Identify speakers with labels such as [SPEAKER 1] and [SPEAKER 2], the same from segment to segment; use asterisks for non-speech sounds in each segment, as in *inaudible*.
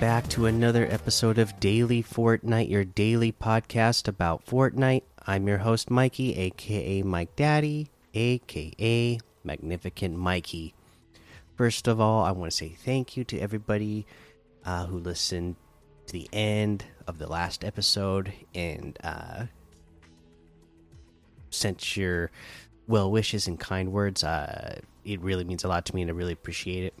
[SPEAKER 1] Back to another episode of Daily Fortnite, your daily podcast about Fortnite. I'm your host, Mikey, aka Mike Daddy, aka Magnificent Mikey. First of all, I want to say thank you to everybody uh, who listened to the end of the last episode and uh, sent your well wishes and kind words. Uh, it really means a lot to me, and I really appreciate it.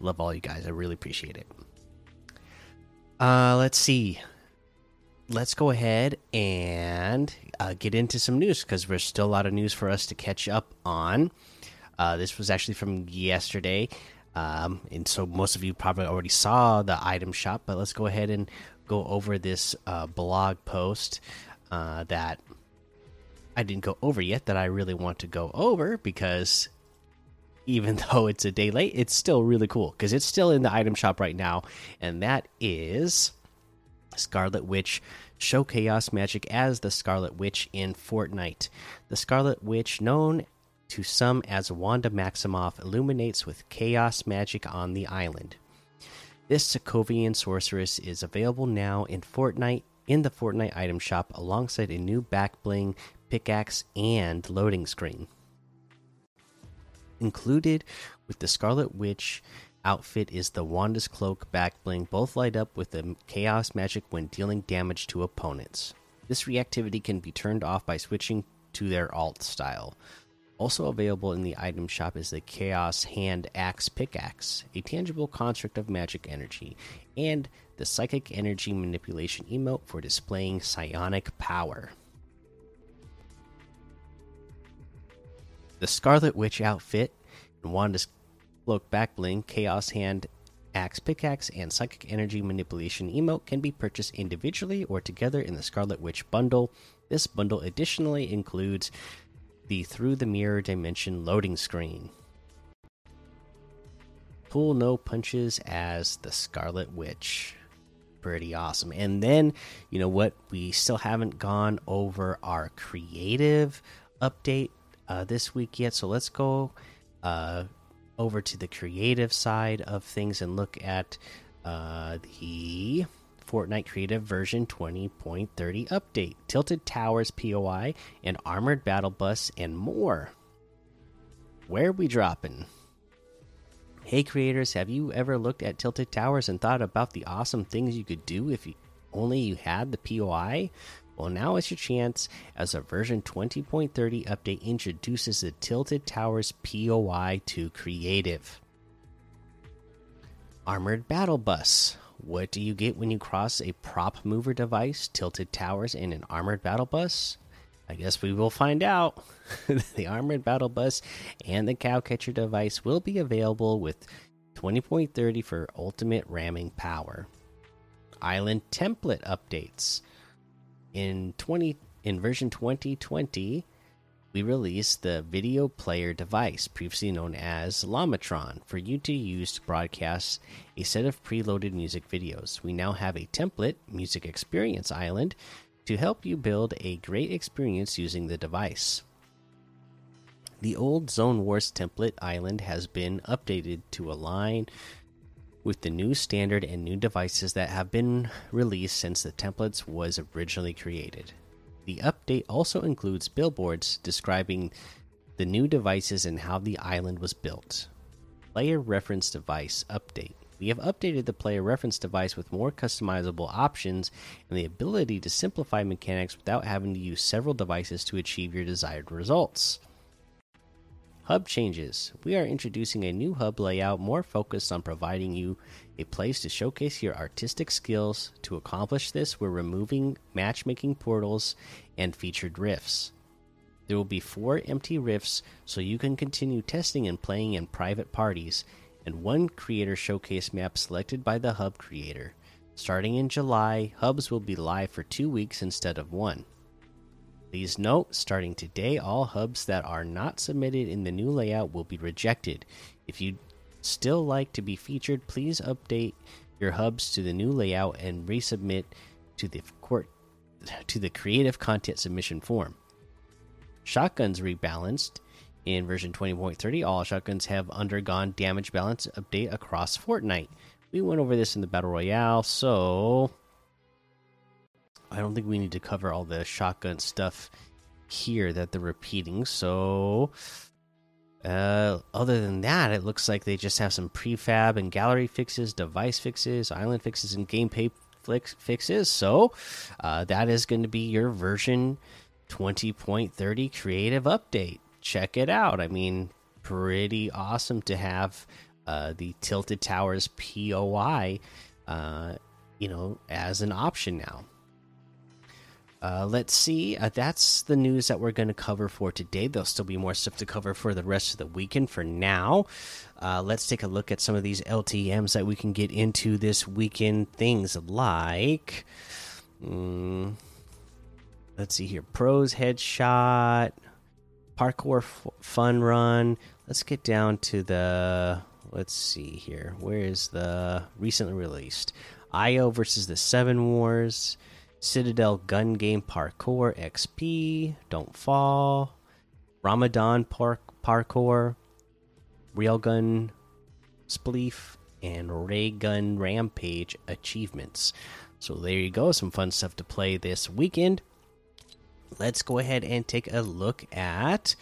[SPEAKER 1] Love all you guys. I really appreciate it. Uh, let's see. Let's go ahead and uh, get into some news because there's still a lot of news for us to catch up on. Uh, this was actually from yesterday, um, and so most of you probably already saw the item shop. But let's go ahead and go over this uh, blog post uh, that I didn't go over yet. That I really want to go over because even *laughs* though it's a day late, it's still really cool because it's still in the item shop right now, and that is Scarlet Witch. Show chaos magic as the Scarlet Witch in Fortnite. The Scarlet Witch, known to some as Wanda Maximoff, illuminates with chaos magic on the island. This Sokovian sorceress is available now in Fortnite in the Fortnite item shop alongside a new back bling, pickaxe, and loading screen included with the Scarlet Witch outfit is the Wanda's cloak back bling, both light up with the chaos magic when dealing damage to opponents. This reactivity can be turned off by switching to their alt style. Also available in the item shop is the Chaos Hand Axe Pickaxe, a tangible construct of magic energy, and the Psychic Energy Manipulation emote for displaying psionic power. The Scarlet Witch outfit and Wanda's cloak back bling, Chaos Hand, Axe Pickaxe, and Psychic Energy Manipulation emote can be purchased individually or together in the Scarlet Witch bundle. This bundle additionally includes the Through the Mirror Dimension loading screen. Pull no punches as the Scarlet Witch. Pretty awesome. And then, you know what? We still haven't gone over our creative update uh, this week yet. So let's go uh, over to the creative side of things and look at uh, the Fortnite Creative version 20.30 update, Tilted Towers POI, and Armored Battle Bus, and more. Where we dropping? Hey creators, have you ever looked at Tilted Towers and thought about the awesome things you could do if you, only you had the POI? Well, now is your chance as a version 20.30 update introduces the Tilted Towers POI to Creative. Armored Battle Bus. What do you get when you cross a prop mover device, Tilted Towers, and an Armored Battle Bus? I guess we will find out. *laughs* the Armored Battle Bus and the Cowcatcher device will be available with 20.30 for ultimate ramming power. Island template updates in 20 in version 2020 we released the video player device previously known as Lamatron for you to use to broadcast a set of preloaded music videos. We now have a template music experience island to help you build a great experience using the device. The old zone wars template island has been updated to align with the new standard and new devices that have been released since the templates was originally created. The update also includes billboards describing the new devices and how the island was built. Player reference device update. We have updated the player reference device with more customizable options and the ability to simplify mechanics without having to use several devices to achieve your desired results. Hub changes. We are introducing a new hub layout more focused on providing you a place to showcase your artistic skills. To accomplish this, we're removing matchmaking portals and featured rifts. There will be four empty rifts so you can continue testing and playing in private parties, and one creator showcase map selected by the hub creator. Starting in July, hubs will be live for two weeks instead of one. Please note, starting today, all hubs that are not submitted in the new layout will be rejected. If you still like to be featured, please update your hubs to the new layout and resubmit to the court to the creative content submission form. Shotguns rebalanced in version 20.30. All shotguns have undergone damage balance update across Fortnite. we went over this in the battle royale, so I don't think we need to cover all the shotgun stuff here that they're repeating. So, uh, other than that, it looks like they just have some prefab and gallery fixes, device fixes, island fixes, and gameplay fixes. So, uh, that is going to be your version 20.30 creative update. Check it out. I mean, pretty awesome to have uh, the Tilted Towers POI, uh, you know, as an option now. Uh, let's see. Uh, that's the news that we're going to cover for today. There'll still be more stuff to cover for the rest of the weekend. For now, uh, let's take a look at some of these LTMs that we can get into this weekend. Things like, um, let's see here, pros headshot, parkour fun run. Let's get down to the. Let's see here. Where is the recently released IO versus the Seven Wars? Citadel Gun Game Parkour XP, Don't Fall, Ramadan Park Parkour, Railgun Spleef, and Ray Gun Rampage achievements. So there you go, some fun stuff to play this weekend. Let's go ahead and take a look at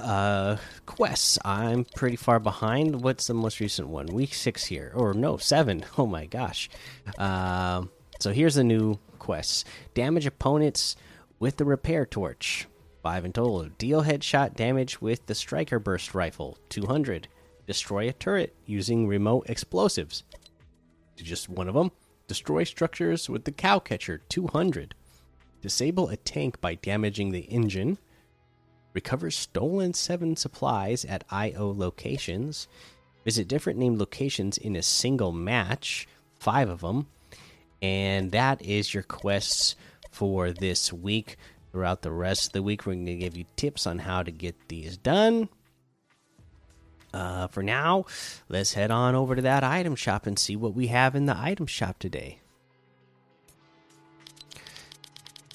[SPEAKER 1] uh quests i'm pretty far behind what's the most recent one week six here or no seven. *laughs* Oh my gosh um so here's the new quests damage opponents with the repair torch, 5 in total. Deal headshot damage with the striker burst rifle, 200. Destroy a turret using remote explosives, just one of them. Destroy structures with the cow catcher, 200. Disable a tank by damaging the engine. Recover stolen 7 supplies at IO locations. Visit different named locations in a single match, 5 of them and that is your quests for this week. Throughout the rest of the week, we're going to give you tips on how to get these done. Uh, for now, let's head on over to that item shop and see what we have in the item shop today.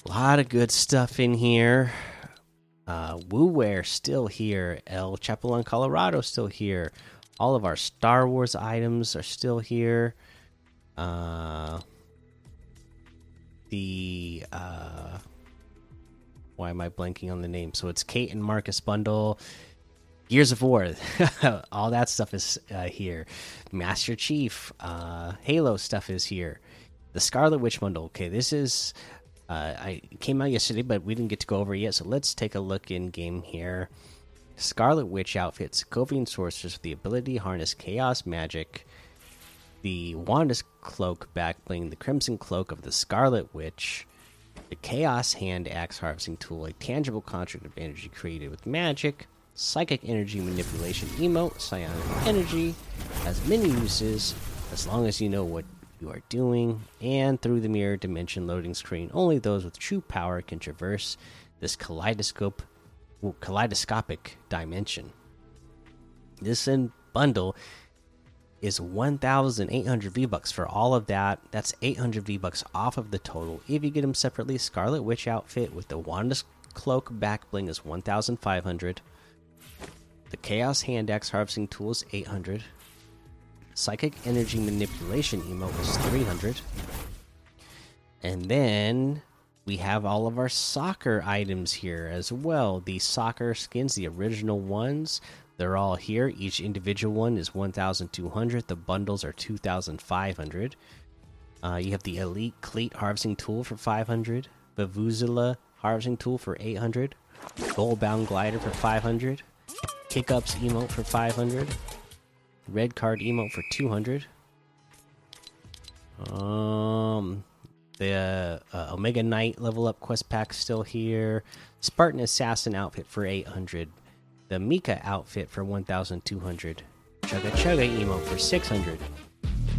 [SPEAKER 1] A lot of good stuff in here. Uh, WooWare still here. El Chapulín, Colorado still here. All of our Star Wars items are still here. Uh, the uh, why am I blanking on the name? So it's Kait and Marcus bundle. Gears of War, *laughs* all that stuff is uh, here. Master Chief, uh, Halo stuff is here. The Scarlet Witch bundle. Okay, this is uh, I came out yesterday, but we didn't get to go over it yet. So let's take a look in game here. Scarlet Witch outfits, Sokovian sorcerers with the ability harness chaos magic the Wanda's cloak back bling, the Crimson Cloak of the Scarlet Witch, the Chaos Hand Axe Harvesting Tool, a tangible construct of energy created with magic, Psychic Energy Manipulation Emote, Psionic Energy, has many uses as long as you know what you are doing, and through the mirror dimension loading screen, only those with true power can traverse this kaleidoscope, kaleidoscopic dimension. This in bundle is 1,800 V bucks for all of that. That's 800 V bucks off of the total. If you get them separately, Scarlet Witch outfit with the Wanda's cloak back bling is 1,500. The Chaos Hand Axe harvesting tool is 800. Psychic Energy Manipulation emote is 300. And then we have all of our soccer items here as well. The soccer skins, the original ones, they're all here. Each individual one is 1,200. The bundles are 2,500. Uh, you have the Elite Cleat Harvesting Tool for 500. Vuvuzela Harvesting Tool for 800. Goalbound Glider for 500. Kickups Emote for 500. Red Card Emote for 200. Um, the uh, Omega Knight level up quest pack still here. Spartan Assassin outfit for 800 the Mika outfit for 1,200, Chugga Chugga emote for 600,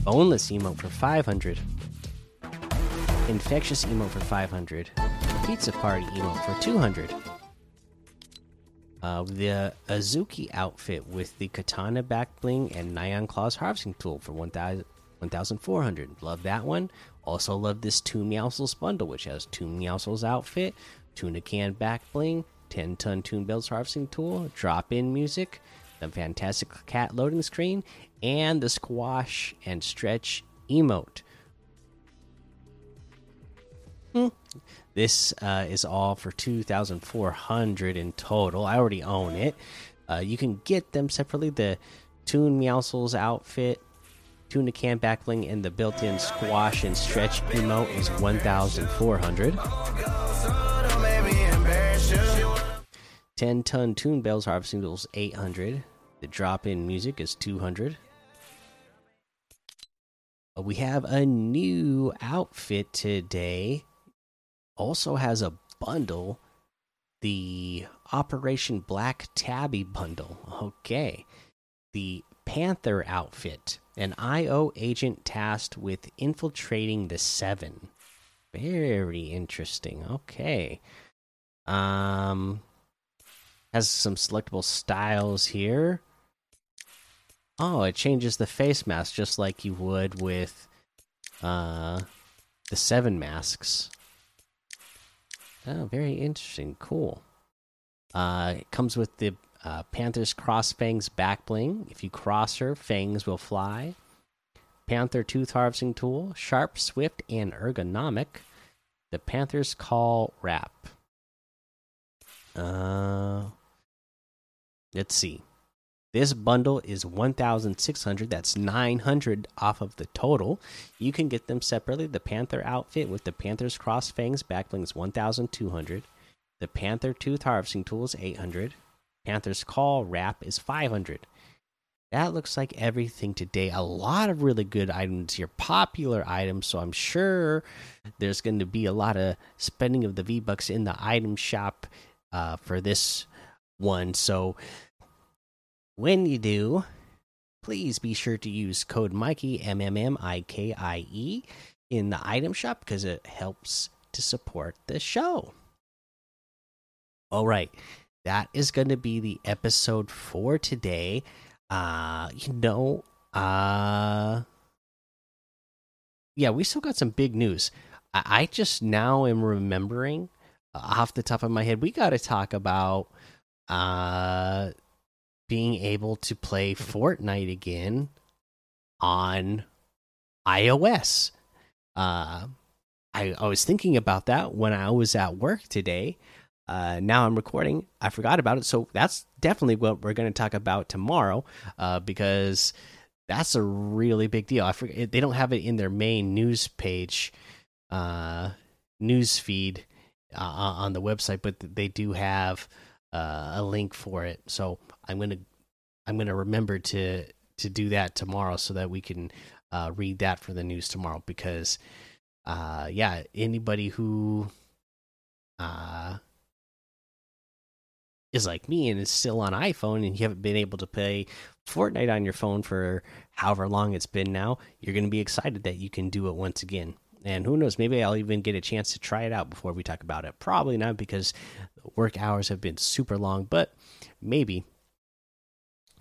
[SPEAKER 1] Boneless emote for 500, Infectious emote for 500, Pizza Party emote for 200. Uh, the Azuki outfit with the Katana back bling and Nyan Claws harvesting tool for 1,400. Love that one. Also love this Toon Meowscles bundle, which has Toon Meowscles outfit, Tuna Can back bling, 10 ton Toon Bells harvesting tool, drop in music, the Fantastic Cat loading screen, and the Squash and Stretch emote. Hmm. This uh, is all for 2,400 in total. I already own it. Uh, you can get them separately. The Toon Meowscles outfit, Tuna Can backbling, and the built-in Squash and Stretch emote is 1,400. 10 ton Toon Bells harvesting tools 800. The drop in music is 200. Uh, we have a new outfit today. Also has a bundle. The Operation Black Tabby bundle. Okay. The Panther outfit. An IO agent tasked with infiltrating the Seven. Very interesting. Okay. Um has some selectable styles here. Oh, it changes the face mask just like you would with uh, the seven masks. Oh, very interesting. Cool. Uh, it comes with the uh, Panther's Cross Fangs back bling. If you cross her, fangs will fly. Panther Tooth Harvesting Tool, sharp, swift, and ergonomic. The Panther's Call Wrap. Uh, let's see. This bundle is 1600 that's 900 off of the total. You can get them separately. The Panther outfit with the Panther's Cross Fangs backbling is 1200. The Panther Tooth Harvesting Tool is 800. Panther's Call Wrap is 500. That looks like everything today. A lot of really good items here, popular items. So I'm sure there's going to be a lot of spending of the V Bucks in the item shop uh, for this one. So when you do, please be sure to use code Mikey M M M I K I E in the item shop because it helps to support the show. All right, that is going to be the episode for today. Uh, you know, uh, yeah, we still got some big news. I, I just now am remembering uh, off the top of my head, we got to talk about uh being able to play Fortnite again on iOS. Uh, I, I was thinking about that when I was at work today. Uh, now I'm recording. I forgot about it, so that's definitely what we're going to talk about tomorrow. Uh, because that's a really big deal. I forget they don't have it in their main news page, uh, news feed uh, on the website, but they do have uh, a link for it. So I'm gonna I'm gonna remember to to do that tomorrow so that we can uh, read that for the news tomorrow because uh, yeah anybody who uh, is like me and is still on iPhone and you haven't been able to play Fortnite on your phone for however long it's been now, you're going to be excited that you can do it once again. And who knows, maybe I'll even get a chance to try it out before we talk about it. Probably not because work hours have been super long, but maybe.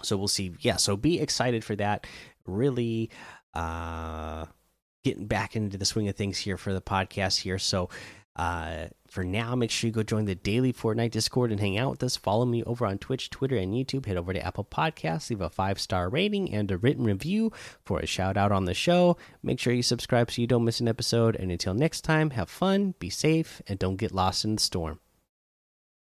[SPEAKER 1] So we'll see. Yeah, so be excited for that. Really uh getting back into the swing of things here for the podcast here. So uh for now, make sure you go join the daily Fortnite Discord and hang out with us. Follow me over on Twitch, Twitter, and YouTube. Head over to Apple Podcasts, leave a five star rating and a written review for a shout out on the show. Make sure you subscribe so you don't miss an episode. And until next time, have fun, be safe, and don't get lost in the storm.